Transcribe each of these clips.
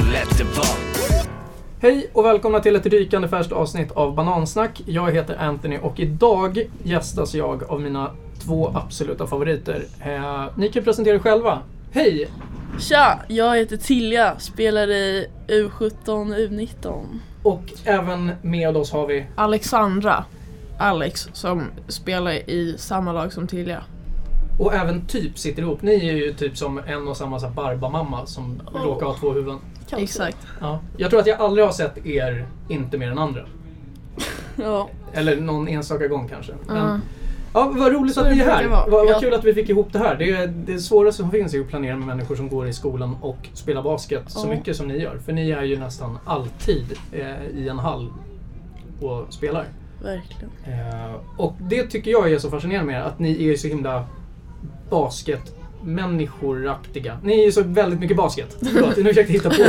så lätt det var. Hej och välkomna till ett rykande färskt avsnitt av Banansnack. Jag heter Anthony och idag gästas jag av mina två absoluta favoriter. Eh, ni kan presentera er själva. Hej! Tja, jag heter Tilja, spelar i U17 U19. Och även med oss har vi... Alexandra, Alex, som spelar i samma lag som Tilja. Och även typ sitter ihop. Ni är ju typ som en och samma så här Barbamamma som Åh. råkar ha två huvuden. Kanske. Exakt. Ja. Jag tror att jag aldrig har sett er inte mer än andra. Ja. Eller någon enstaka gång kanske. Men, Ja. Ja, vad roligt Så att ni är här. Vad, vad Ja. kul att vi fick ihop det här. Det, är, det svåraste som finns är att planera med människor som går i skolan och spelar basket så Ja. mycket som ni gör. För ni är ju nästan alltid eh, i en hall och spelar. Verkligen. Eh, och det tycker jag är så fascinerande med er, att ni är så himla basketmänniskoraktiga. Ni är ju så väldigt mycket basket. Förlåt, nu försökte jag hitta på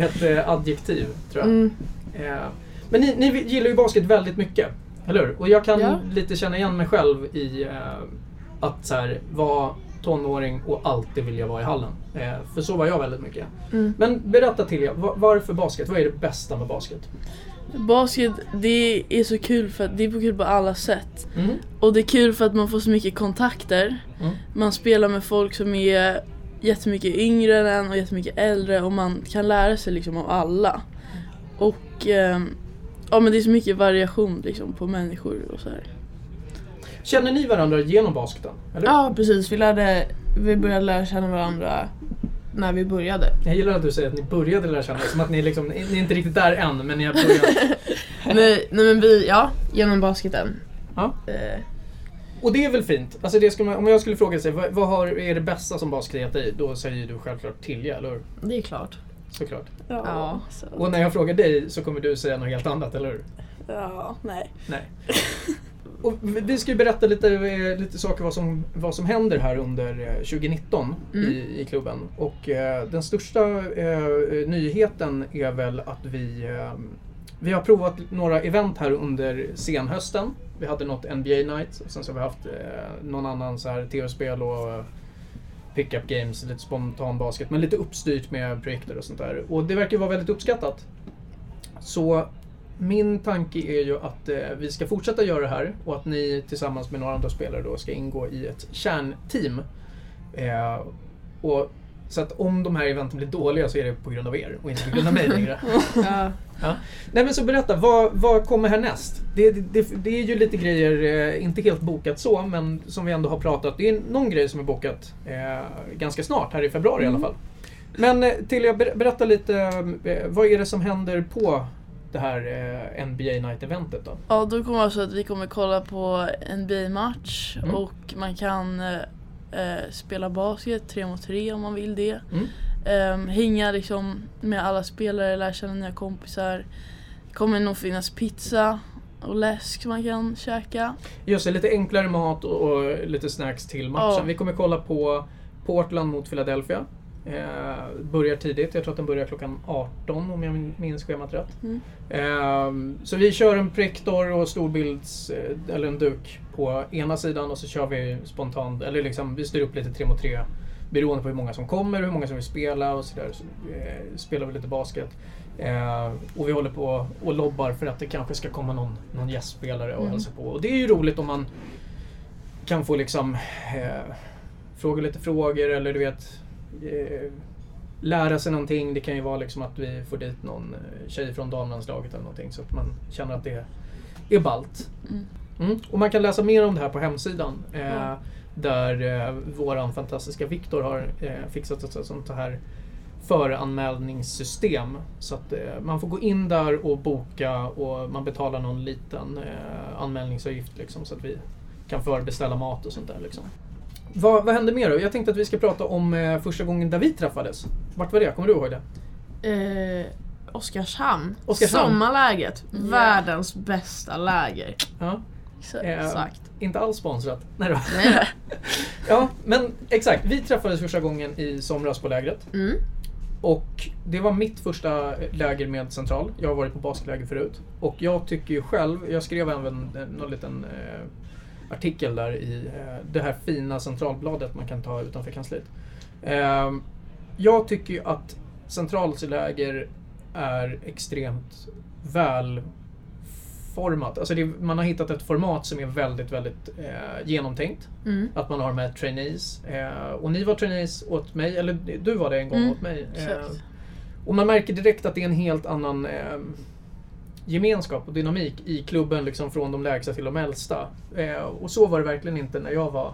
ett eh, adjektiv, tror jag. Mm. Eh, Men ni, ni gillar ju basket väldigt mycket, eller hur? Och jag kan Ja. lite känna igen mig själv i eh, att så här, vara tonåring och alltid vilja vara i hallen. För så var jag väldigt mycket. Mm. Men berätta till er, va- varför basket? Vad är det bästa med basket? Basket, det är så kul för att det är på kul på alla sätt. Mm. Och det är kul för att man får så mycket kontakter. Mm. Man spelar med folk som är jättemycket yngre än en och jättemycket äldre och man kan lära sig liksom av alla. Och ehm, ja men det är så mycket variation liksom på människor och så här. Känner ni varandra genom basketen? Eller? Ja, precis. Vi, lärde, vi började lära känna varandra när vi började. Jag gillar att du säger att ni började lära känna som att ni, liksom, ni är inte riktigt där än, men ni har börjat. nej, nej men vi, ja, genom basketen. Ja. Eh, Och det är väl fint? Alltså det skulle man, om jag skulle fråga sig, vad, vad har, är det bästa som basket gett dig? Då säger du självklart Tilja, eller hur? det är klart. Såklart. Ja. Så. Och när jag frågar dig så kommer du säga något helt annat, eller hur? ja nej. Nej. Och vi ska ju berätta lite, eh, lite saker vad som, vad som händer här under eh, 2019 Mm. i, i klubben. Och eh, den största eh, nyheten är väl att vi, eh, vi har provat några event här under senhösten. Vi hade något NBA night och sen så har vi haft eh, någon annan så här tv-spel och eh, pick-up games, lite spontan basket, men lite uppstyrt med projekter och sånt där. Och det verkar vara väldigt uppskattat. Så min tanke är ju att eh, vi ska fortsätta göra det här och att ni tillsammans med några andra spelare då ska ingå i ett kärnteam. Eh, och, så att om de här eventen blir dåliga så är det på grund av er och inte på grund av mig längre. Ja. Ja. Nej men så berätta, vad, vad kommer härnäst? Det, det, det är ju lite grejer, eh, inte helt bokat så, men som vi ändå har pratat. Det är någon grej som är bokat eh, ganska snart, här i februari i alla fall. Men eh, till jag ber, berätta lite, eh, vad är det som händer på det här eh, NBA Night-eventet då? Ja, då kommer det så att vi kommer kolla på NBA-match Mm. och man kan eh, eh, spela basket tre mot tre om man vill det. Mm. Um, hänga liksom med alla spelare, lära känna nya kompisar. Det kommer nog finnas pizza och läsk man kan käka. Just det, lite enklare mat och, och lite snacks till matchen. Ja. Vi kommer kolla på Portland mot Philadelphia. Eh, börjar tidigt, jag tror att den börjar klockan 18 om jag minns schemat rätt. Mm. Ehm, så vi kör en projektor och storbilds, eh, eller en duk på ena sidan och så kör vi spontant, eller liksom vi styr upp lite tre mot tre beroende på hur många som kommer, hur många som vill spela och sådär. Så, eh, spelar vi lite basket. Eh, och vi håller på och lobbar för att det kanske ska komma någon, någon gästspelare och Mm. hälsa på. Och det är ju roligt om man kan få liksom eh, fråga lite frågor eller du vet eh, lära sig någonting. Det kan ju vara liksom att vi får dit någon eh, tjej från damlandslaget eller någonting så att man känner att det är ballt. Mm. Mm. Och man kan läsa mer om det här på hemsidan. Eh. Där eh, våran fantastiska Viktor har eh, fixat ett sånt här föranmälningssystem. Så att eh, man får gå in där och boka och man betalar någon liten eh, anmälningsavgift liksom, så att vi kan förbeställa mat och sånt där. Liksom. Vad, vad hände mer då? Jag tänkte att vi ska prata om eh, första gången där vi träffades. Vart var det? Kommer du ihåg det? Eh, Oskarshamn. Oskarshamn. Sommarläget. Ja. Världens bästa läger. Ja. Exakt. Eh, Exakt. Inte alls sponsrat. Nej då. Nej. Ja, men exakt. Vi träffades första gången i somras på lägret. Mm. Och det var mitt första läger med Central. Jag har varit på basketläger förut. Och jag tycker ju själv, jag skrev även eh, någon liten eh, artikel där i eh, det här fina Centralbladet man kan ta utanför kansliet. Eh, jag tycker ju att centralläger är extremt välformat. Alltså det, man har hittat ett format som är väldigt, väldigt eh, genomtänkt. Mm. Att man har med trainees. Eh, och ni var trainees åt mig, eller du var det en gång Mm, åt mig. Eh, och man märker direkt att det är en helt annan eh, gemenskap och dynamik i klubben liksom från de lägsta till de äldsta. Eh, och så var det verkligen inte när jag var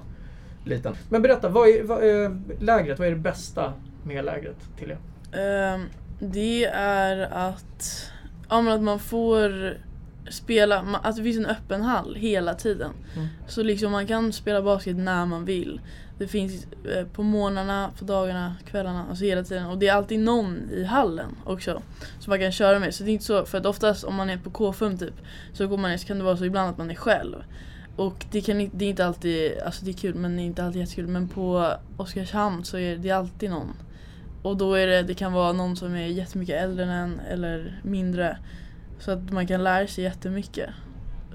liten. Men berätta, vad är, vad är lägret? Vad är det bästa med lägret till er? Ehm, det är att, ja, att man får spela, att det finns en öppen hall hela tiden. Mm. Så liksom man kan spela basket när man vill. Det finns eh, på morgnarna, på dagarna, kvällarna, alltså hela tiden. Och det är alltid någon i hallen också. Som man kan köra med. Så det är inte så, för att oftast om man är på K5 typ så går man ner så kan det vara så ibland att man är själv. Och det, kan, det är inte alltid, alltså det är kul men det är inte alltid jättekul. Men på Oskarshamn så är det alltid någon. Och då är det, det kan vara någon som är jättemycket äldre än en eller mindre. Så att man kan lära sig jättemycket.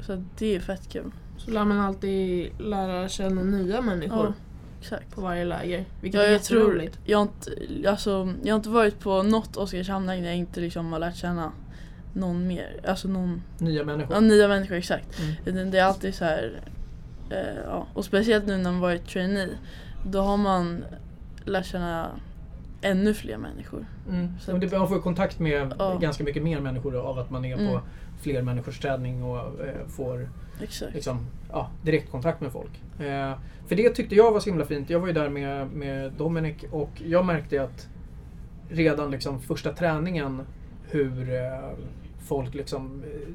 Så det är fett kul. Så lär man alltid lära känna nya människor Ja, exakt. på varje läger. Vilket Ja, är jag tror, jätteroligt. jag har, inte, alltså, jag har inte varit på något Oskarshamn där jag inte liksom har lärt känna någon mer. Alltså någon, Nya människor? ja, nya människor exakt. Mm. Utan Det är alltid så här, eh, ja. Och speciellt nu när man varit trainee. Då har man lärt känna ännu fler människor. Mm. Så det, man får kontakt med Ja. ganska mycket mer människor av att man är på Mm. fler människors träning och eh, får Exakt. liksom, ja, direktkontakt med folk. Eh, för det tyckte jag var så himla fint. Jag var ju där med, med Dominic och jag märkte att redan liksom första träningen hur eh, folk liksom eh,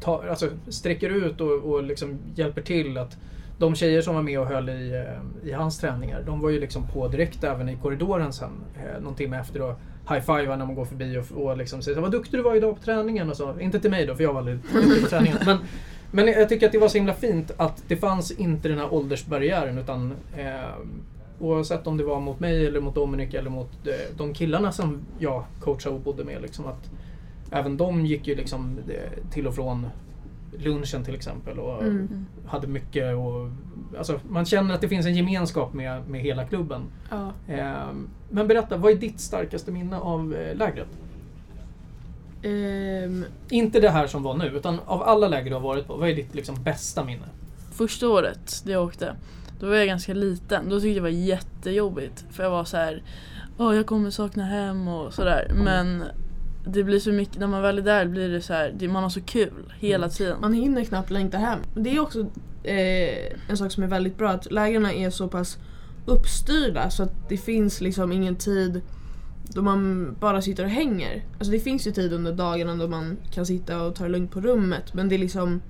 tar, alltså, sträcker ut och, och liksom hjälper till. att de tjejer som var med och höll i, eh, i hans träningar, de var ju liksom på direkt även i korridoren sen. Eh, någon timme efter och high-fivar när man går förbi och, och liksom säger vad duktig du var idag på träningen och så. Inte till mig då, för jag var aldrig duktig på träningen. Men, men jag tycker att det var så himla fint att det fanns inte den här åldersbarriären utan eh, oavsett om det var mot mig eller mot Dominic eller mot eh, de killarna som jag coachade och bodde med. Liksom, att även de gick ju liksom till och från lunchen till exempel och Mm. Mm. hade mycket och, alltså, Man känner att det finns en gemenskap med, med hela klubben. Ja. Eh, men berätta, vad är ditt starkaste minne av eh, lägret? Ehm, Inte det här som var nu, utan av alla läger du har varit på, vad är ditt liksom, bästa minne? Första året det jag åkte, då var jag ganska liten. Då tyckte jag det var jättejobbigt. För jag var så här, åh jag kommer sakna hem och sådär. Men det blir så mycket, när man väl är där blir det så här, det, man har så kul hela Mm. tiden. man hinner knappt längta hem. Det är också eh, en sak som är väldigt bra, att lägren är så pass uppstyrda så att det finns liksom ingen tid då man bara sitter och hänger. Alltså det finns ju tid under dagarna då man kan sitta och ta det lugnt på rummet men det är liksom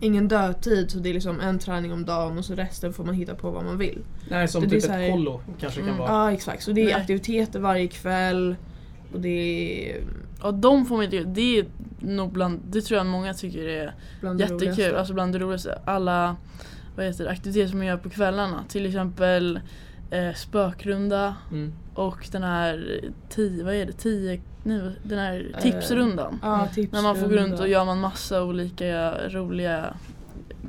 ingen dödtid så det är liksom en träning om dagen och så resten får man hitta på vad man vill. Nej, som Det typ så här- ett kollo kanske kan Mm. vara. Ja exakt, så det är Nej. aktiviteter varje kväll och det är Och de får mig till, det är nog bland, det tror jag många tycker är bland jättekul. roligaste. Alltså bland det roligaste. Alla vad heter det, aktiviteter som man gör på kvällarna. Till exempel eh, spökrunda Mm. och den här tio, vad är det, tio, nej, den här Eh, tipsrundan. Ja, tips När man får gå runt och gör man massa olika roliga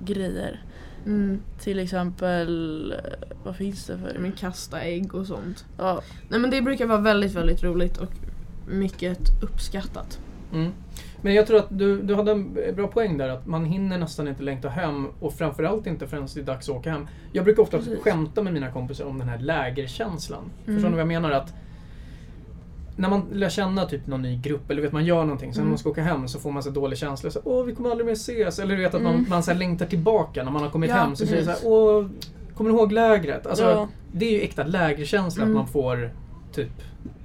grejer. Mm, Till exempel, eh, vad finns det för? men kasta ägg och sånt. Ja, Nej men det brukar vara väldigt, väldigt roligt och mycket uppskattat. Mm. Men jag tror att du, du hade en bra poäng där, att man hinner nästan inte längta hem och framförallt inte förrän det är dags att åka hem. Jag brukar ofta Precis. skämta med mina kompisar om den här lägerkänslan. Mm. Förstår ni vad jag menar? Att när man lär känna typ någon ny grupp eller vet man gör någonting, sen när Mm. man ska åka hem så får man så dålig känsla. Så, Åh, vi kommer aldrig mer ses. Eller du vet att man, Mm. man så här längtar tillbaka när man har kommit Ja, hem. Så säger så här, Åh, kommer du ihåg lägret? Alltså, Ja. Det är ju äkta lägerkänsla Mm. att man får typ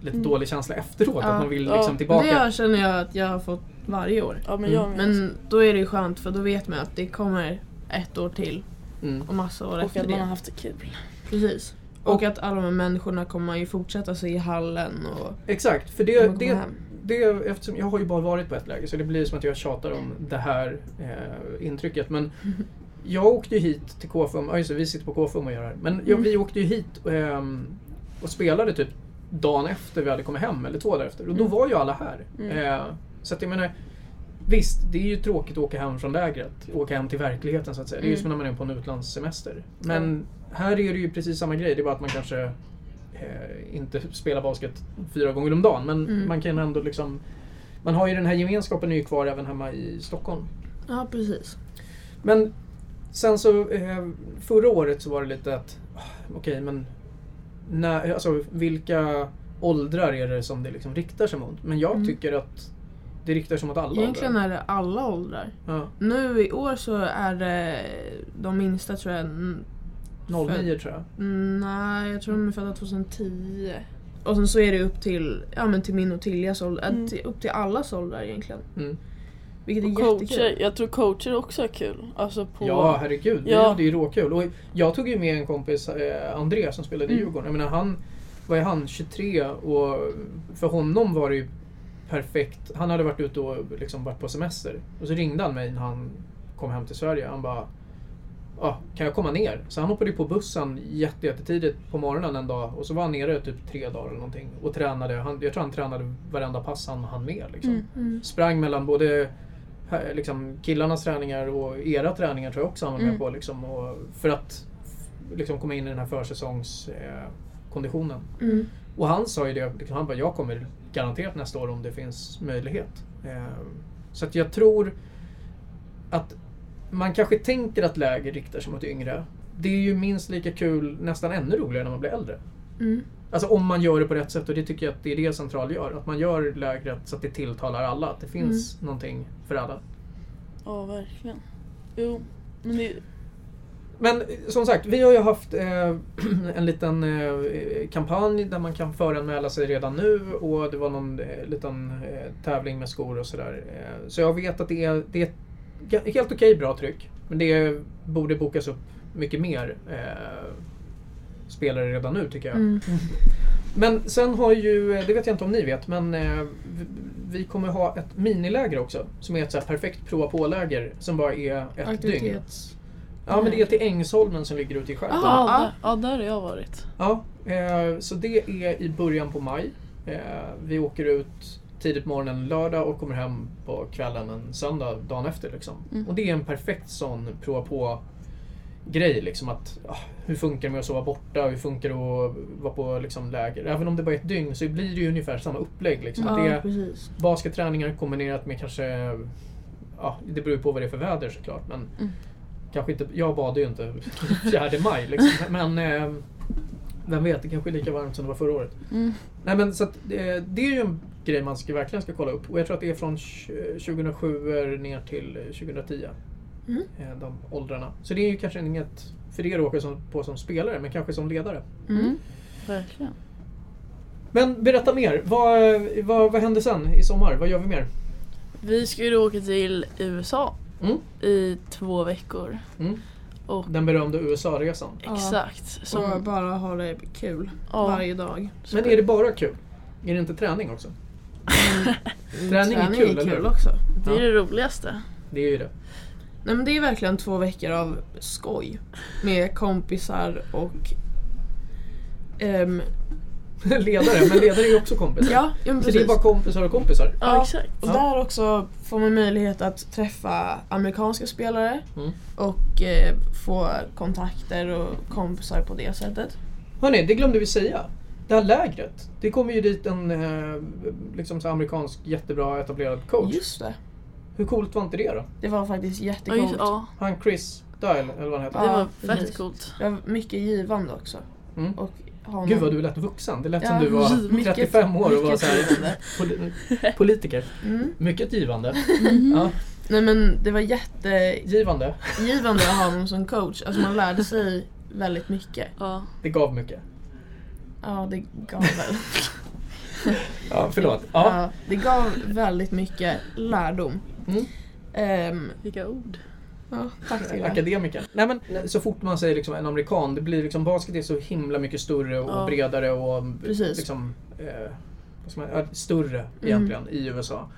lite Mm. dålig känsla efteråt. Ja. Att man vill Ja. liksom tillbaka. Det känner jag att jag har fått varje år. ja men Mm. Men då är det ju skönt för då vet man att det kommer ett år till Mm. och massa år och efter att man har det. haft det kul. Precis. Och att alla de här människorna kommer ju fortsätta se i hallen och Exakt, för det, det, hem. det, eftersom jag har ju bara varit på ett läger så det blir som att jag tjatar om det här eh, intrycket. Men jag åkte ju hit till KFUM, ja just det, vi sitter på KFUM och gör det här. Men jag, Mm. vi åkte ju hit ehm, och spelade typ dagen efter vi hade kommit hem, eller två dagar efter. Och då Mm. var ju alla här. Mm. Eh, så att jag menar, visst, det är ju tråkigt att åka hem från lägret. Åka hem till verkligheten så att säga. Det är ju Mm. som när man är på en utlandssemester. Men här är det ju precis samma grej, det är bara att man kanske eh, inte spela basket fyra gånger om dagen. Men Mm. man kan ändå liksom... Man har ju den här gemenskapen är ju kvar även hemma i Stockholm. Ja, precis. Men sen så eh, förra året så var det lite att, ah, okej men när, alltså, vilka åldrar är det som det liksom riktar sig mot? Men jag Mm. tycker att det riktar sig mot alla Egentligen åldrar. är det alla åldrar. Ja, Nu i år så är det de minsta tror jag... mm, 09 tror jag. mm, Nej, jag tror de är födda 2010. Och sen så är det upp till, ja, men till min och Tiljas ålder. Mm. Upp till allas åldrar egentligen. Mm. Vilket är Och jättekul. coacher, jag tror coacher också är kul. Alltså på... Ja, herregud. Vi Ja. hade ju råkul. Och jag tog ju med en kompis, eh, André, som spelade i Mm. Djurgården. Jag menar, han, vad är han, 23 och för honom var det ju perfekt. Han hade varit ute och liksom varit på semester. Och så ringde han mig när han kom hem till Sverige. Han bara Ja, kan jag komma ner? Så han hoppade ju på bussen jätte, jättetidigt på morgonen en dag och så var han nere typ tre dagar eller någonting och tränade. Han, jag tror han tränade varenda pass han hann med. Liksom. Mm. Mm. Sprang mellan både liksom, killarnas träningar och era träningar tror jag också han var med Mm. på. Liksom, och för att liksom, komma in i den här försäsongskonditionen. Eh. Mm. och han sa ju det, liksom, han bara, jag kommer garanterat nästa år om det finns möjlighet. Eh, så att jag tror att man kanske tänker att läger riktar sig mot yngre. Det är ju minst lika kul, nästan ännu roligare när man blir äldre. Mm. Alltså om man gör det på rätt sätt och det tycker jag att det är det Central gör. Att man gör lägret så att det tilltalar alla. Att det finns någonting för alla. Ja, verkligen. Jo, men det... Men som sagt, vi har ju haft eh, en liten eh, kampanj där man kan föranmäla sig redan nu och det var någon eh, liten eh, tävling med skor och sådär. Eh, så jag vet att det är, det är helt okej bra tryck. Men det borde bokas upp mycket mer eh, spelare redan nu tycker jag. Mm. Men sen har ju, det vet jag inte om ni vet, men eh, vi- kommer ha ett miniläger också. Som är ett så här perfekt prova på-läger som bara är ett dygn. Aktivitets... Ja, men det är till Ängsholmen som ligger ute i skärgården. Ja, Ja. där, ja, där har jag varit. Ja, eh, så det är i början på maj. Eh, vi åker ut tidigt på morgonen lördag och kommer hem på kvällen en söndag dagen efter. Liksom. Mm. Och det är en perfekt sån prova på grej. Liksom, att, ah, hur funkar det med att sova borta? Hur funkar det att vara på liksom, läger? Även om det bara är ett dygn så blir det ju ungefär samma upplägg. Liksom. Att det Ja, är precis. basketträningar kombinerat med kanske... Ja, det beror ju på vad det är för väder såklart. Men Mm. kanske inte, jag badade ju inte 4 maj. Liksom. Men eh, vem vet, det kanske är lika varmt som det var förra året. Mm. Nej, men så att, eh, det är ju en grej man ska, verkligen ska kolla upp. Och jag tror att det är från tj- 2007 ner till eh, 2010. Mm. eh, De åldrarna. Så det är ju kanske inget för er att åka som, på som spelare, men kanske som ledare. Mm. Verkligen. Men berätta mer. Vad, vad, vad händer sen i sommar? Vad gör vi mer? Vi ska ju åka till USA Mm. i två veckor. Mm. Och Den berömda USA-resan. Ja. exakt. Och Som, bara ha det kul ja, varje dag. Men är det bara kul? Är det inte träning också? Träning är kul, eller hur? också. det är det roligaste. Det är ju det. Nej men det är verkligen två veckor av skoj. Med kompisar och... ehm, ledare, men ledare är ju också kompisar. ja, ja men Så det är bara kompisar och kompisar. Ja, Ja. exakt. Och Ja. där också får man möjlighet att träffa amerikanska spelare Mm. och eh, få kontakter och kompisar på det sättet. Hörni, det glömde vi säga. Det här lägret, det kommer ju dit en eh, liksom så amerikansk jättebra etablerad coach. Just det. Hur coolt var inte det då? Det var faktiskt jättecoolt. ja, Han Chris Dial, eller vad han heter. det var precis. fett coolt. Det var mycket givande också. Mm. Och ha Gud vad du lät vuxen. Det lät Ja, som du var mycket- 35 år och var mycket så här, givande. poli- politiker. Mm. Mycket givande. Mhm. Ja, Nej men det var jättegivande givande. att ha honom som coach. Alltså man lärde sig väldigt mycket. Ja. Det gav mycket. Ja, det gav väl. Ja, förlåt. Ja. Ja, det gav väldigt mycket lärdom. Mm. Ehm, Vilka ord. ja, tack till er. Akademiker. Nej, men så fort man säger liksom en amerikan, det blir liksom basket är så himla mycket större och Ja. bredare och Precis. liksom eh, vad ska man, större egentligen i USA.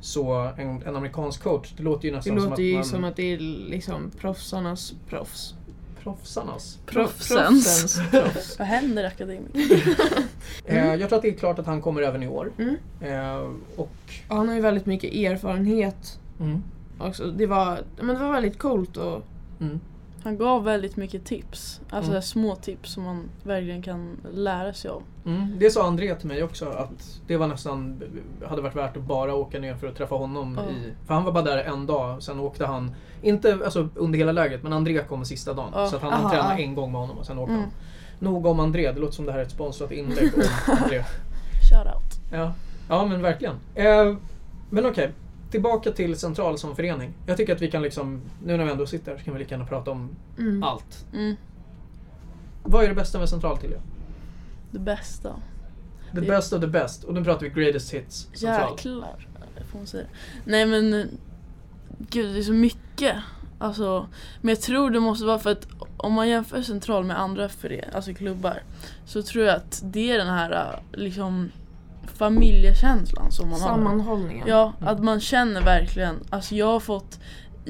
Så en, en amerikansk coach, det låter ju Det nästan som låter att ju man... som att det är liksom proffsarnas proffs. Proffsarnas. Proffsens. Proffsens proffs. Vad händer akademiker? Eh, jag tror att det är klart att han kommer även i år. Mm. Eh, och... Och han har ju väldigt mycket erfarenhet Mm, också. Det var, men det var väldigt coolt och mm. Han gav väldigt mycket tips. Alltså Mm. små tips som man verkligen kan lära sig av. Mm, det sa André till mig också att det var nästan hade varit värt att bara åka ner för att träffa honom. Ja. I, för han var bara där en dag, sen åkte han, inte alltså, under hela lägret, men André kom sista dagen. Så att han Aha, tränade en gång med honom och sen åkte Mm. han. Nog om André, det låter som det här är ett sponsrat inlägg om André. Shoutout. Ja, ja men verkligen. Eh, men okej, tillbaka till Central som förening. Jag tycker att vi kan liksom, nu när vi ändå sitter här så kan vi lika gärna prata om Mm. allt. Mm. Vad är det bästa med Central till er? Det bästa. The Det- best of the best. Och nu pratar vi greatest hits Central. Jäklar, får man säga. Nej men, gud det är så mycket. Alltså, men jag tror det måste vara för att om man jämför Central med andra föreningar, alltså klubbar, så tror jag att det är den här liksom familjekänslan som man har. Sammanhållningen. Ja, Mm. att man känner verkligen, alltså jag har fått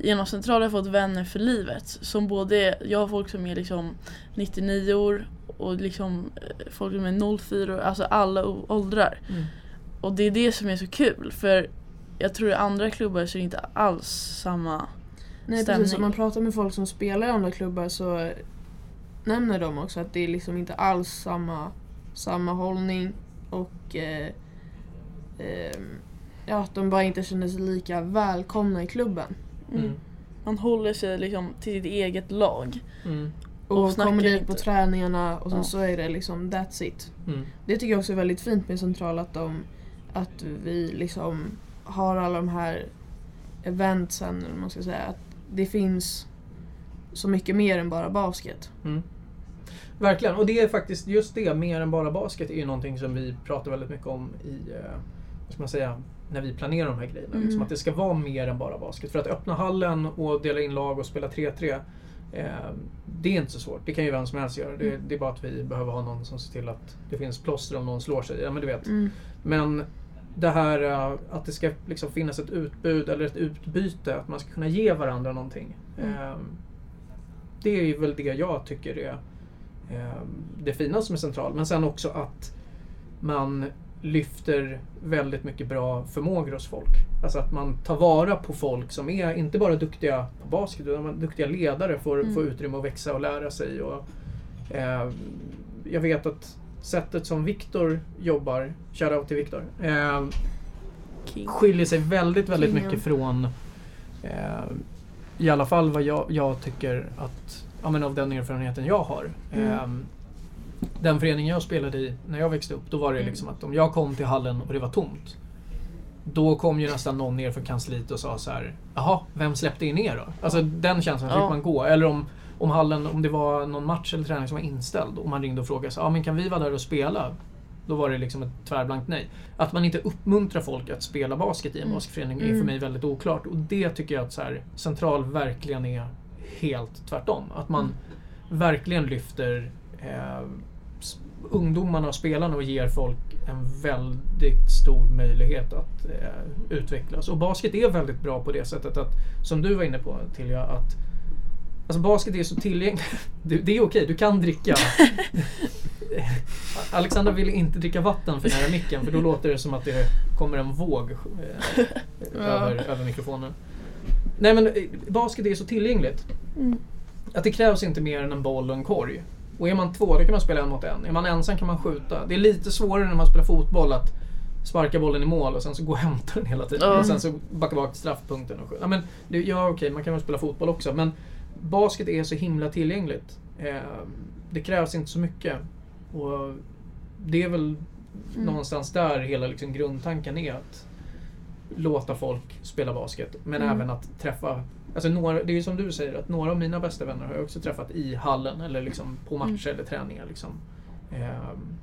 Genom Central har jag fått vänner för livet. Som både, jag har folk som är liksom 99 år och liksom eh, folk som är 04 år, alltså alla åldrar. Mm. Och det är det som är så kul för jag tror i andra klubbar så är det inte alls samma Nej stämning. precis, om man pratar med folk som spelar i andra klubbar så nämner de också att det är liksom inte alls samma, samma hållning och eh, ehm, ja, att de bara inte känner sig lika välkomna i klubben. Mm. Mm. Man håller sig liksom till sitt eget lag. Mm. Och Och, kommer dit på träningarna och sen Ja. så är det liksom that's it. Mm. Det tycker jag också är väldigt fint med Central att, de, att vi liksom har alla de här eventsen, man ska säga. Att det finns så mycket mer än bara basket. Mm. Verkligen, och det är faktiskt just det, mer än bara basket, är ju någonting som vi pratar väldigt mycket om i, eh, vad ska man säga, när vi planerar de här grejerna. Mm. Liksom att det ska vara mer än bara basket. För att öppna hallen och dela in lag och spela 3-3, eh, det är inte så svårt. Det kan ju vem som helst göra. Det, Mm. det är bara att vi behöver ha någon som ser till att det finns plåster om någon slår sig. Ja, men du vet. Mm. Men det här eh, att det ska liksom finnas ett utbud eller ett utbyte, att man ska kunna ge varandra någonting. Mm. Eh, Det är ju väl det jag tycker är eh, det finaste med Central. Men sen också att man lyfter väldigt mycket bra förmågor hos folk. Alltså att man tar vara på folk som är inte bara duktiga på basket utan duktiga ledare får, Mm. får utrymme att växa och lära sig. Och, eh, jag vet att sättet som Viktor jobbar, shoutout till Viktor, eh, skiljer sig väldigt, väldigt mycket från eh, i alla fall vad jag, jag tycker att, ja men av den erfarenheten jag har. Mm. Eh, den förening jag spelade i när jag växte upp, då var det Mm. liksom att om jag kom till hallen och det var tomt. Då kom ju nästan någon ner från kansliet och sa så här, jaha, vem släppte in er då? Alltså den känslan fick Ja. man gå. Eller om, om hallen, om det var någon match eller träning som var inställd och man ringde och frågade så, ja men kan vi vara där och spela? Då var det liksom ett tvärblankt nej. Att man inte uppmuntrar folk att spela basket i en Mm. basketförening är Mm. för mig väldigt oklart. Och det tycker jag att så här, Central verkligen är helt tvärtom. Att man verkligen lyfter eh, ungdomarna och spelarna och ger folk en väldigt stor möjlighet att eh, utvecklas. Och basket är väldigt bra på det sättet att, som du var inne på Tilja, att Alltså basket är så tillgängligt. Det, är okej, du kan dricka. Alexandra vill inte dricka vatten för nära micken för då låter det som att det kommer en våg eh, över, över mikrofonen. Nej men eh, basket är så tillgängligt. Mm. Att det krävs inte mer än en boll och en korg. Och är man två då kan man spela en mot en. Är man ensam kan man skjuta. Det är lite svårare när man spelar fotboll att sparka bollen i mål och sen så gå och hämta den hela tiden. Ja. Och sen så backa bak till straffpunkten och skjuta. Ja, men, det, ja okej, man kan väl spela fotboll också. Men basket är så himla tillgängligt. Eh, det krävs inte så mycket. Och det är väl Mm. någonstans där hela liksom grundtanken är att låta folk spela basket. Men Mm. även att träffa Alltså några, det är ju som du säger, att några av mina bästa vänner har jag också träffat i hallen eller liksom på matcher eller träningar. Liksom. Ehm,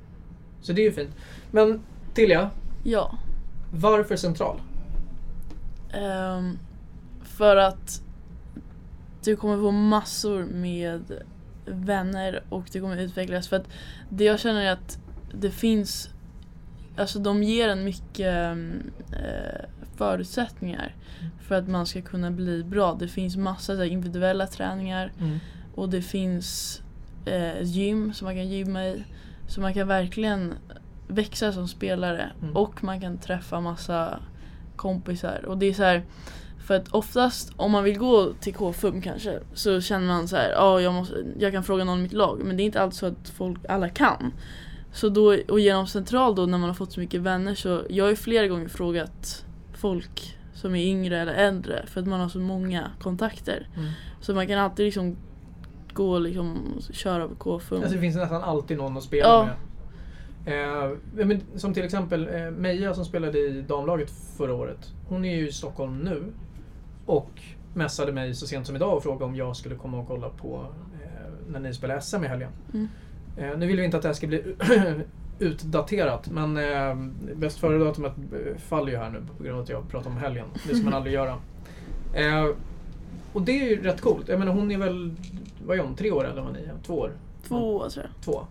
så det är ju fint. Men Tilja, Ja. varför central? Ehm, för att du kommer få massor med vänner och det kommer utvecklas. För att det jag känner är att det finns, alltså de ger en mycket eh, förutsättningar för att man ska kunna bli bra. Det finns massa så individuella träningar och det finns eh, gym som man kan gymma i. Så man kan verkligen växa som spelare Mm. och man kan träffa massa kompisar. Och det är så här, För att oftast om man vill gå till KFUM kanske så känner man så här, ja jag, måste, jag kan fråga någon i mitt lag men det är inte alltid så att folk, alla kan. Så då, och genom central då när man har fått så mycket vänner så jag har ju flera gånger frågat folk som är yngre eller äldre för att man har så många kontakter. Mm. Så man kan alltid liksom gå liksom och köra på KFUM. Alltså det finns nästan alltid någon att spela Ja. med. Eh, men som till exempel eh, Meja som spelade i damlaget förra året. Hon är ju i Stockholm nu. Och messade mig så sent som idag och frågade om jag skulle komma och kolla på eh, när ni spelar SM i helgen. Mm. Eh, nu vill vi inte att det här ska bli utdaterat men eh, bäst före-datumet eh, faller ju här nu på grund av att jag pratar om helgen. Det ska man aldrig göra. Eh, och det är ju rätt coolt. Jag menar hon är väl, vad är hon, tre år eller vad ni är? Två år? Två år tror jag. två.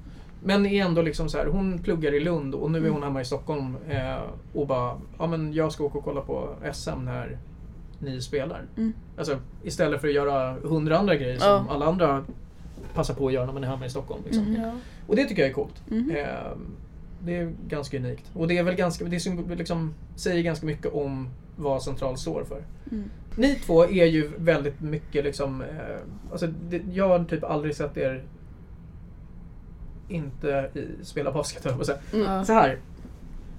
Men är ändå liksom så här, hon pluggar i Lund och nu är hon hemma i Stockholm eh, och bara, ja men jag ska åka och kolla på SM när ni spelar. Mm. Alltså istället för att göra hundra andra grejer som Ja. alla andra passar på att göra när man är hemma i Stockholm. Liksom. Ja. Och det tycker jag är coolt. Mhm. Eh, det är ganska unikt. Och det är väl ganska, det liksom, säger ganska mycket om vad Central står för. Mm. Ni två är ju väldigt mycket liksom... Eh, alltså det, jag har typ aldrig sett er inte i, spela basket, jag säga. Mm. Så här.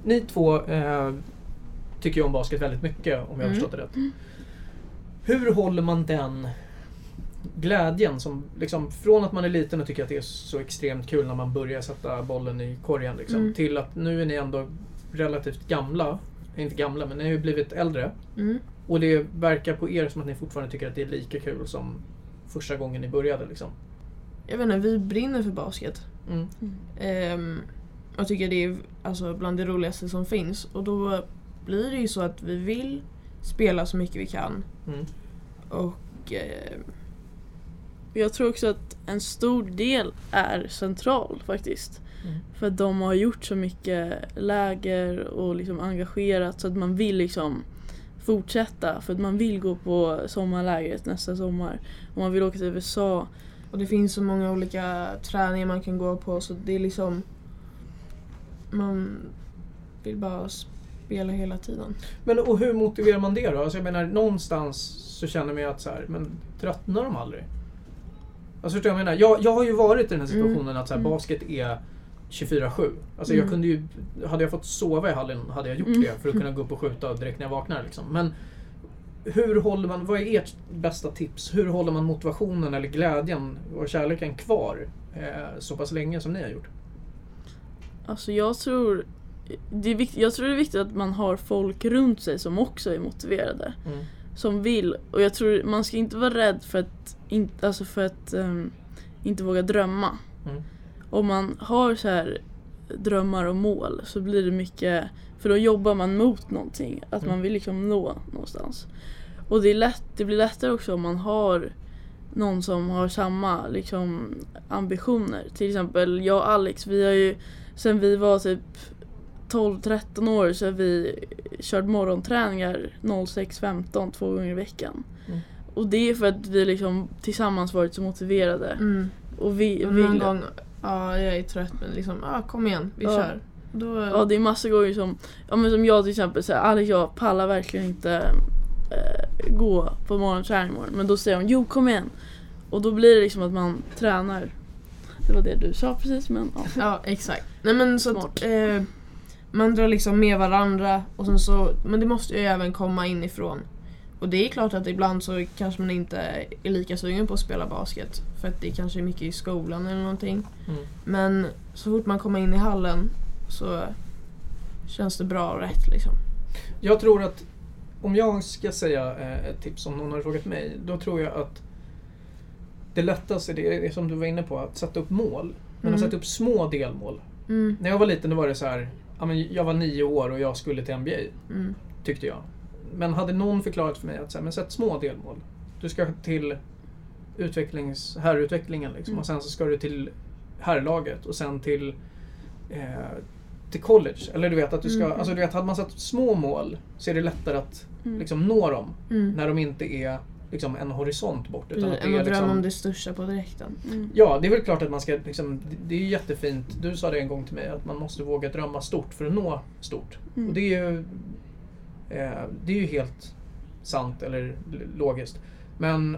Ni två eh, tycker ju om basket väldigt mycket, om jag har Mm. förstått det rätt. Hur håller man den glädjen som liksom från att man är liten och tycker att det är så extremt kul när man börjar sätta bollen i korgen liksom, Mm. till att nu är ni ändå relativt gamla. Inte gamla, men ni har ju blivit äldre. Mm. Och det verkar på er som att ni fortfarande tycker att det är lika kul som första gången ni började. Liksom. Jag vet inte, vi brinner för basket. Mm. Ehm, jag tycker det är alltså, bland det roligaste som finns. Och då blir det ju så att vi vill spela så mycket vi kan. Mm. Och eh, Jag tror också att en stor del är central faktiskt. Mm. För att de har gjort så mycket läger och liksom engagerat så att man vill liksom fortsätta. För att man vill gå på sommarlägret nästa sommar. Och man vill åka till USA. Och det finns så många olika träningar man kan gå på så det är liksom... Man vill bara spela hela tiden. Men och hur motiverar man det då? Alltså jag menar någonstans så känner man ju att så här, men tröttnar de aldrig? Alltså förstår jag menar? Jag, jag har ju varit i den här situationen att så här, Mm. basket är 24-7. Alltså jag Mm. kunde ju, hade jag fått sova i hallen hade jag gjort Mm. det för att kunna gå upp och skjuta direkt när jag vaknar. Liksom. Men hur håller man, vad är ert bästa tips? Hur håller man motivationen eller glädjen och kärleken kvar eh, så pass länge som ni har gjort? Alltså jag tror det är vikt, jag tror det är viktigt att man har folk runt sig som också är motiverade. Mm. Som vill. Och jag tror man ska inte vara rädd för att, in, alltså för att ehm, inte våga drömma. Mm. Om man har så här drömmar och mål så blir det mycket, för då jobbar man mot någonting. Att Mm. man vill liksom nå någonstans. Och det, är lätt, det blir lättare också om man har någon som har samma liksom, ambitioner. Till exempel jag och Alex, vi har ju sen vi var typ 12-13 år så har vi kört morgonträningar 06.15 två gånger i veckan. Mm. Och det är för att vi liksom tillsammans varit så motiverade. Mm. Och vi Någon vill... gång, ja jag är trött men liksom, ja kom igen, vi Ja. kör. Då, Ja det är massa gånger som, ja men som jag till exempel säger, Alex jag pallar verkligen inte eh, gå på morgonträning imorgon. Men då säger hon, jo kom igen. Och då blir det liksom att man tränar. Det var det du sa precis men ja. Ja exakt. Nej men så att eh, man drar liksom med varandra och sen så, men det måste ju även komma inifrån. Och det är klart att ibland så kanske man inte är lika sugen på att spela basket. För att det kanske är mycket i skolan eller någonting. Mm. Men så fort man kommer in i hallen så känns det bra och rätt liksom. Jag tror att om jag ska säga eh, ett tips som någon har frågat mig, då tror jag att det lättaste det är som du var inne på, att sätta upp mål. Men att Mm. sätta upp små delmål. Mm, När jag var liten då var det så här, ja, men jag var nio år och jag skulle till NBA, mm, tyckte jag. Men hade någon förklarat för mig att så här, men sätt små delmål. Du ska till utvecklings, herrutvecklingen liksom, Mm. och sen så ska du till herrlaget och sen till eh, till college. Eller du vet att du ska, Mm. alltså du vet, hade man satt små mål så är det lättare att Mm. liksom nå dem mm. när de inte är liksom en horisont bort. Utan att det Än är liksom, om det största på direkten. Mm. Ja, det är väl klart att man ska, liksom, det- är ju jättefint. Du sa det en gång till mig, att man måste våga drömma stort för att nå stort. Mm. Och det är ju, eh, det är ju helt sant eller logiskt. Men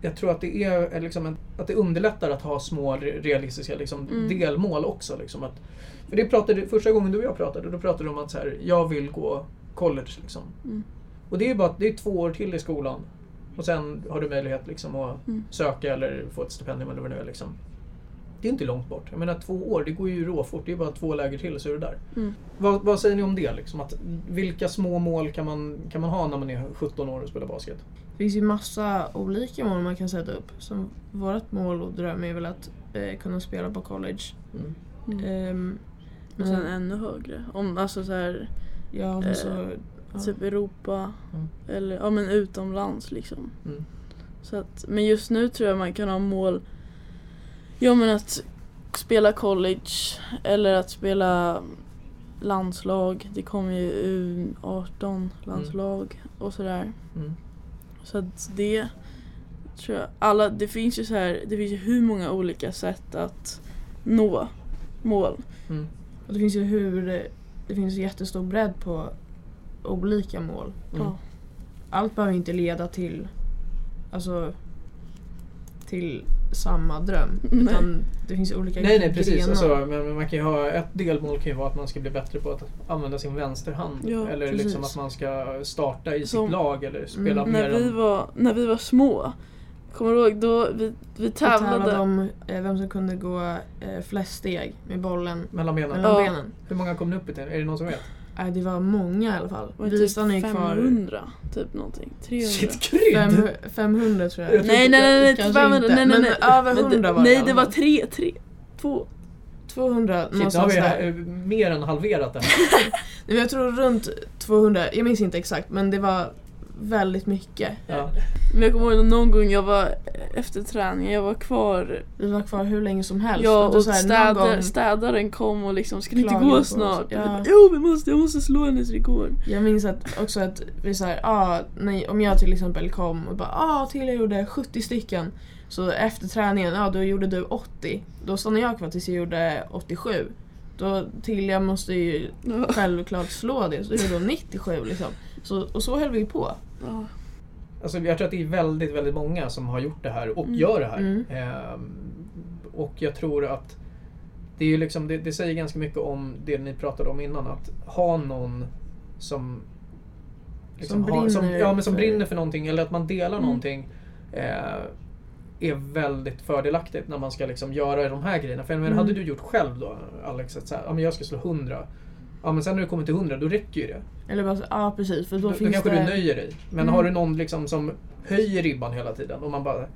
jag tror att det är liksom att det underlättar att ha små re- realistiska liksom, Mm. delmål också. Liksom, att, för det pratade, första gången du och jag pratade, då pratade du om att så här, jag vill gå college. Liksom. Mm. Och det är bara att det är två år till i skolan. Och sen har du möjlighet liksom att Mm. söka eller få ett stipendium eller vad det nu är. Liksom. Det är inte långt bort. Jag menar två år, det går ju råfort. Det är bara två läger till så är du där. Mm. Vad, vad säger ni om det? Liksom? Att, vilka små mål kan man, kan man ha när man är 17 år och spelar basket? Det finns ju massa olika mål man kan sätta upp. Som vårt mål och dröm är väl att eh, kunna spela på college. Mm. Mm. Ehm, Och sen ännu högre. Om, alltså så här, ja, men eh, så, ja. typ Europa Mm. eller ja, men utomlands liksom. Mm. Så att, men just nu tror jag man kan ha mål Ja men att spela college eller att spela landslag. Det kommer ju U18 landslag och sådär. Mm. Så att det tror jag. Alla, det finns ju så här, det finns ju hur många olika sätt att nå mål. Mm. Och det finns ju hur det finns jättestor bredd på olika mål. Mm. Ja. Allt behöver inte leda till alltså till samma dröm. Nej. Utan det finns olika Nej, nej precis. Alltså, men man kan ju ha, ett delmål kan ju vara att man ska bli bättre på att använda sin vänsterhand. Ja, eller precis. liksom att man ska starta i Som- sitt lag eller spela Mm, mer När vi, än... var, när vi var små, kommer du ihåg? Då vi, vi Vi tävlade. tävlade om eh, vem som kunde gå eh, flest steg med bollen Mellan benen. mellan Ja. benen. Hur många kom ni upp i? Är det någon som vet? Nej, det var många i alla fall. var det Vi typ stannade ju kvar 500, typ någonting. 300. Shit, krydd! fem, 500 tror jag. Jag Nej nej nej, nej, Kanske 500, inte, nej nej men nej. över Men det- 100 var det Nej det var fall. 3, 3, 2. 200 Shit, nu har någonstans vi där. eh, mer än halverat det här. Nej, men jag tror runt 200, jag minns inte exakt men det var väldigt mycket. Ja. Men jag kommer ihåg någon gång jag var efter träningen, jag var kvar Vi var kvar hur länge som helst. Ja det och så här, städar, gång- städaren kom och liksom ska ni inte gå snart? Ja. Jo vi måste, jag måste slå hennes rekord. Jag minns att, också att vi såhär, ah, nej, om jag till exempel kom och bara ah, till jag gjorde 70 stycken. Så efter träningen, ja ah, då gjorde du 80. Då stannade jag kvar tills jag gjorde 87. Då till jag måste ju Ja. självklart slå det, så då gjorde hon 97 liksom. Så, och så höll vi på. Ja. Alltså, jag tror att det är väldigt, väldigt många som har gjort det här och Mm. gör det här. Mm. Ehm, och jag tror att det, är liksom, det, det säger ganska mycket om det ni pratade om innan. Att ha någon som, liksom Som har- som, brinner ja, men som för- brinner för någonting eller att man delar Mm. någonting. Eh, är väldigt fördelaktigt när man ska liksom göra de här grejerna. För jag menar, Mm. hade du gjort själv då Alex, att så här, ja, men jag ska slå 100. Ja men sen när du kommer till 100 då räcker ju det. Eller bara ja precis för då, Då, då finns kanske det... du nöjer dig. Men Mm. har du någon liksom som höjer ribban hela tiden och man bara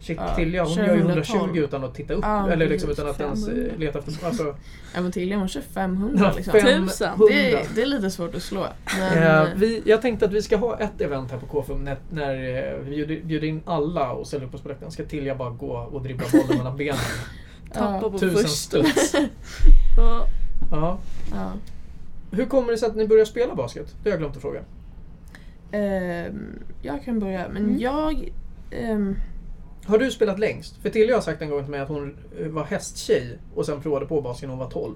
Shit, Ja, Tilja hon gör ju 112. 120 utan att titta upp. Ja, eller liksom utan att ens 500. eh, leta efter... Alltså, Ja men till man kör 500 liksom. Tusen. 500. Det, är- det är lite svårt att slå. Men, Eh, vi, jag tänkte att vi ska ha ett event här på KFUM när, när eh, vi bjuder, bjuder in alla och ställer upp oss på läktaren. Ska Tilja bara gå och dribbla bollen mellan benen. Tappa Ja, på Tusen första. studs. Ja. Ja. Hur kommer det sig att ni börjar spela basket? Det har jag glömt att fråga. Ehm, jag kan börja, men Mm. jag... ehm, Har du spelat längst? För Tilja har sagt en gång till mig att hon eh, var hästtjej och sen provade på basket när hon var 12.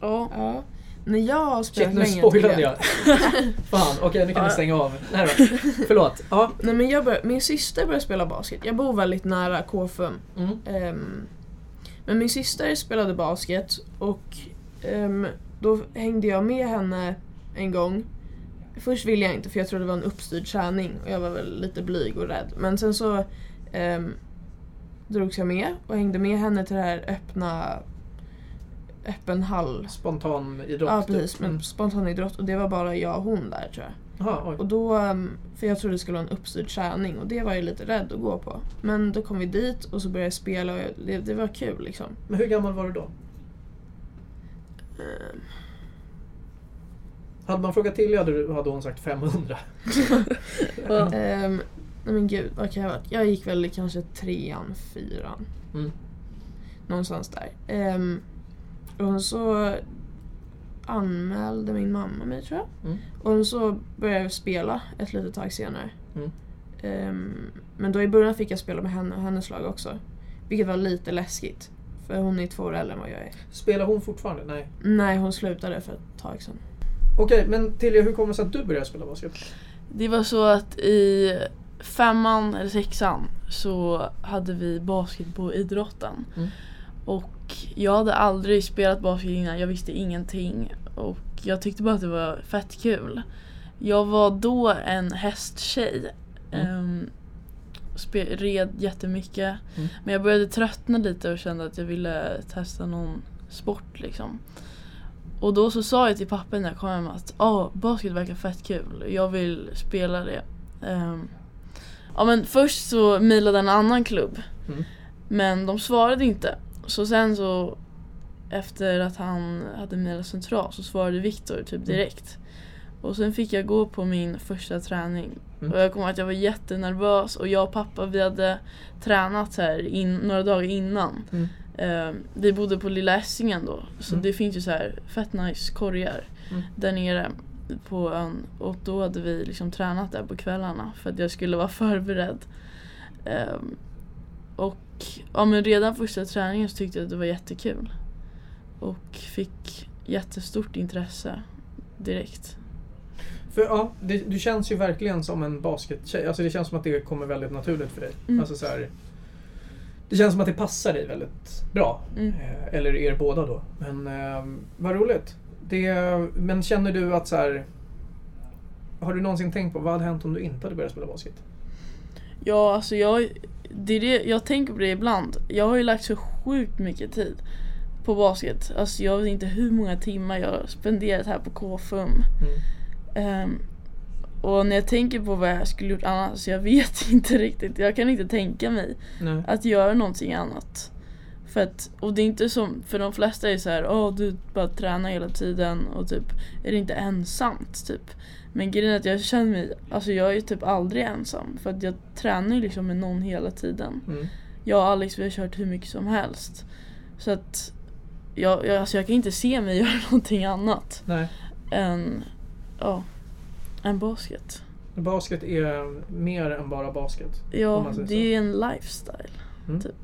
ja. ja, när jag har spelat Shit, nu länge spoilade jag. Fan, okej nu kan Ja. ni stänga av. Nej då. Förlåt. Ja. Nej, men jag bör, min syster började spela basket. Jag bor väldigt nära KFUM. Mm. Ehm, men min syster spelade basket och ehm, då hängde jag med henne en gång. Först ville jag inte för jag trodde det var en uppstyrd träning och jag var väl lite blyg och rädd. Men sen så um, drogs jag med och hängde med henne till det här öppna öppen hall. Spontan idrott. Ja typ. precis, men Mm. spontanidrott och det var bara jag och hon där tror jag. Aha. Och då, ehm, för jag trodde det skulle vara en uppstyrd träning och det var jag lite rädd att gå på. Men då kom vi dit och så började jag spela och det, det var kul liksom. Men hur gammal var du då? Ehm, Hade man frågat till hade, hade hon sagt 500. Ja. ehm, nej men gud, vad kan jag ha varit? Jag gick väl kanske trean, fyran. Mm. Någonstans där. Ehm, och så anmälde min mamma mig tror jag. Mm. Och så började jag spela ett litet tag senare. Mm. Ehm, men då i början fick jag spela med henne och hennes lag också. Vilket var lite läskigt. För hon är två år äldre än vad jag är. Spelar hon fortfarande? Nej. Nej, hon slutade för ett tag sedan. Okej, men Tilja, hur kommer det sig att du började spela basket? Det var så att i femman eller sexan så hade vi basket på idrotten. Mm. Och jag hade aldrig spelat basket innan, jag visste ingenting. Och jag tyckte bara att det var fett kul. Jag var då en hästtjej. Mm. Um, red jättemycket. Mm. Men jag började tröttna lite och kände att jag ville testa någon sport liksom. Och då så sa jag till pappa när jag kom hem att oh, basket verkar fett kul, jag vill spela det. Ehm, ja men först så mejlade en annan klubb. Mm. Men de svarade inte. Så sen så efter att han hade mejlat central så svarade Viktor typ direkt. Och sen fick jag gå på min första träning. Mm. Och jag kommer att jag var jättenervös och jag och pappa vi hade tränat här in, några dagar innan. Mm. Eh, vi bodde på Lilla Essingen då, så Mm. det finns ju så här fett nice korgar Mm. där nere på ön. Och då hade vi liksom tränat där på kvällarna för att jag skulle vara förberedd. Ehm, och ja, men redan första träningen så tyckte jag att det var jättekul. Och fick jättestort intresse direkt. För ja, det, du känns ju verkligen som en baskettjej. Alltså det känns som att det kommer väldigt naturligt för dig. Mm. Alltså så här, det känns som att det passar dig väldigt bra. Mm. Eh, eller er båda då. Men eh, vad roligt. Det, men känner du att så här, Har du någonsin tänkt på vad hade hänt om du inte hade börjat spela basket? Ja, alltså jag, det är det, jag tänker på det ibland. Jag har ju lagt så sjukt mycket tid på basket. Alltså jag vet inte hur många timmar jag har spenderat här på KFUM. Mm. Ehm, och när jag tänker på vad jag skulle gjort annars, så jag vet inte riktigt. Jag kan inte tänka mig Nej. att göra någonting annat. För att, och det är inte som, för de flesta är så här, åh du bara tränar hela tiden och typ är det inte ensamt typ. Men grejen är att jag känner mig, alltså jag är typ aldrig ensam för att jag tränar ju liksom med någon hela tiden. Mm. Jag och Alex vi har kört hur mycket som helst. Så att jag, jag, alltså jag kan inte se mig göra någonting annat Nej. än, ja, än basket. Basket är mer än bara basket. Ja, det är en lifestyle. Mm. Typ.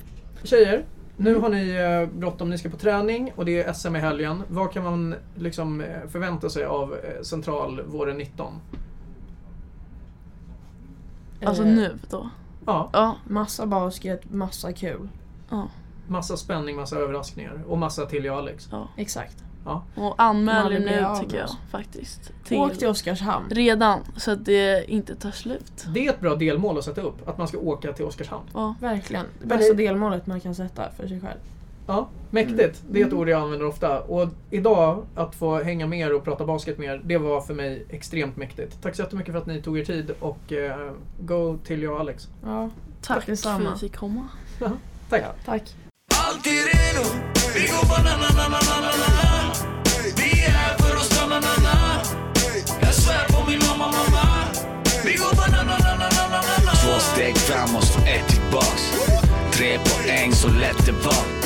Tjejer, nu har ni eh, bråttom. Ni ska på träning och det är SM i helgen. Vad kan man liksom eh, förvänta sig av eh, Central våren 19? Alltså nu då. Ja, Ja, Massa basket, massa kul. ja, massa spänning, massa överraskningar och massa till jag Alex. ja. Exakt. Och anmäl er nu tycker jag faktiskt. Åk till Oskarshamn. Redan, så att det inte tar slut. Det är ett bra delmål att sätta upp, att man ska åka till Oskarshamn. Ja, Verkligen. Det bästa det- delmålet man kan sätta för sig själv. Ja, mäktigt. Det är ett ord jag använder ofta. Och idag, att få hänga med er och prata basket med er, det var för mig extremt mäktigt. Tack så jättemycket för att ni tog er tid och eh, go till jag och Alex. Ja, tack för detsamma. att vi fick komma. Tack. tack. Alltid redo, vi går banana, na, na, na, na, na. Vi är här för att stanna, na, na. Jag svär på min mamma, mamma. Vi går banana, na, na, na, na, na, na. Två steg framåt, så ett tillbaks Tre poäng, så lätt det var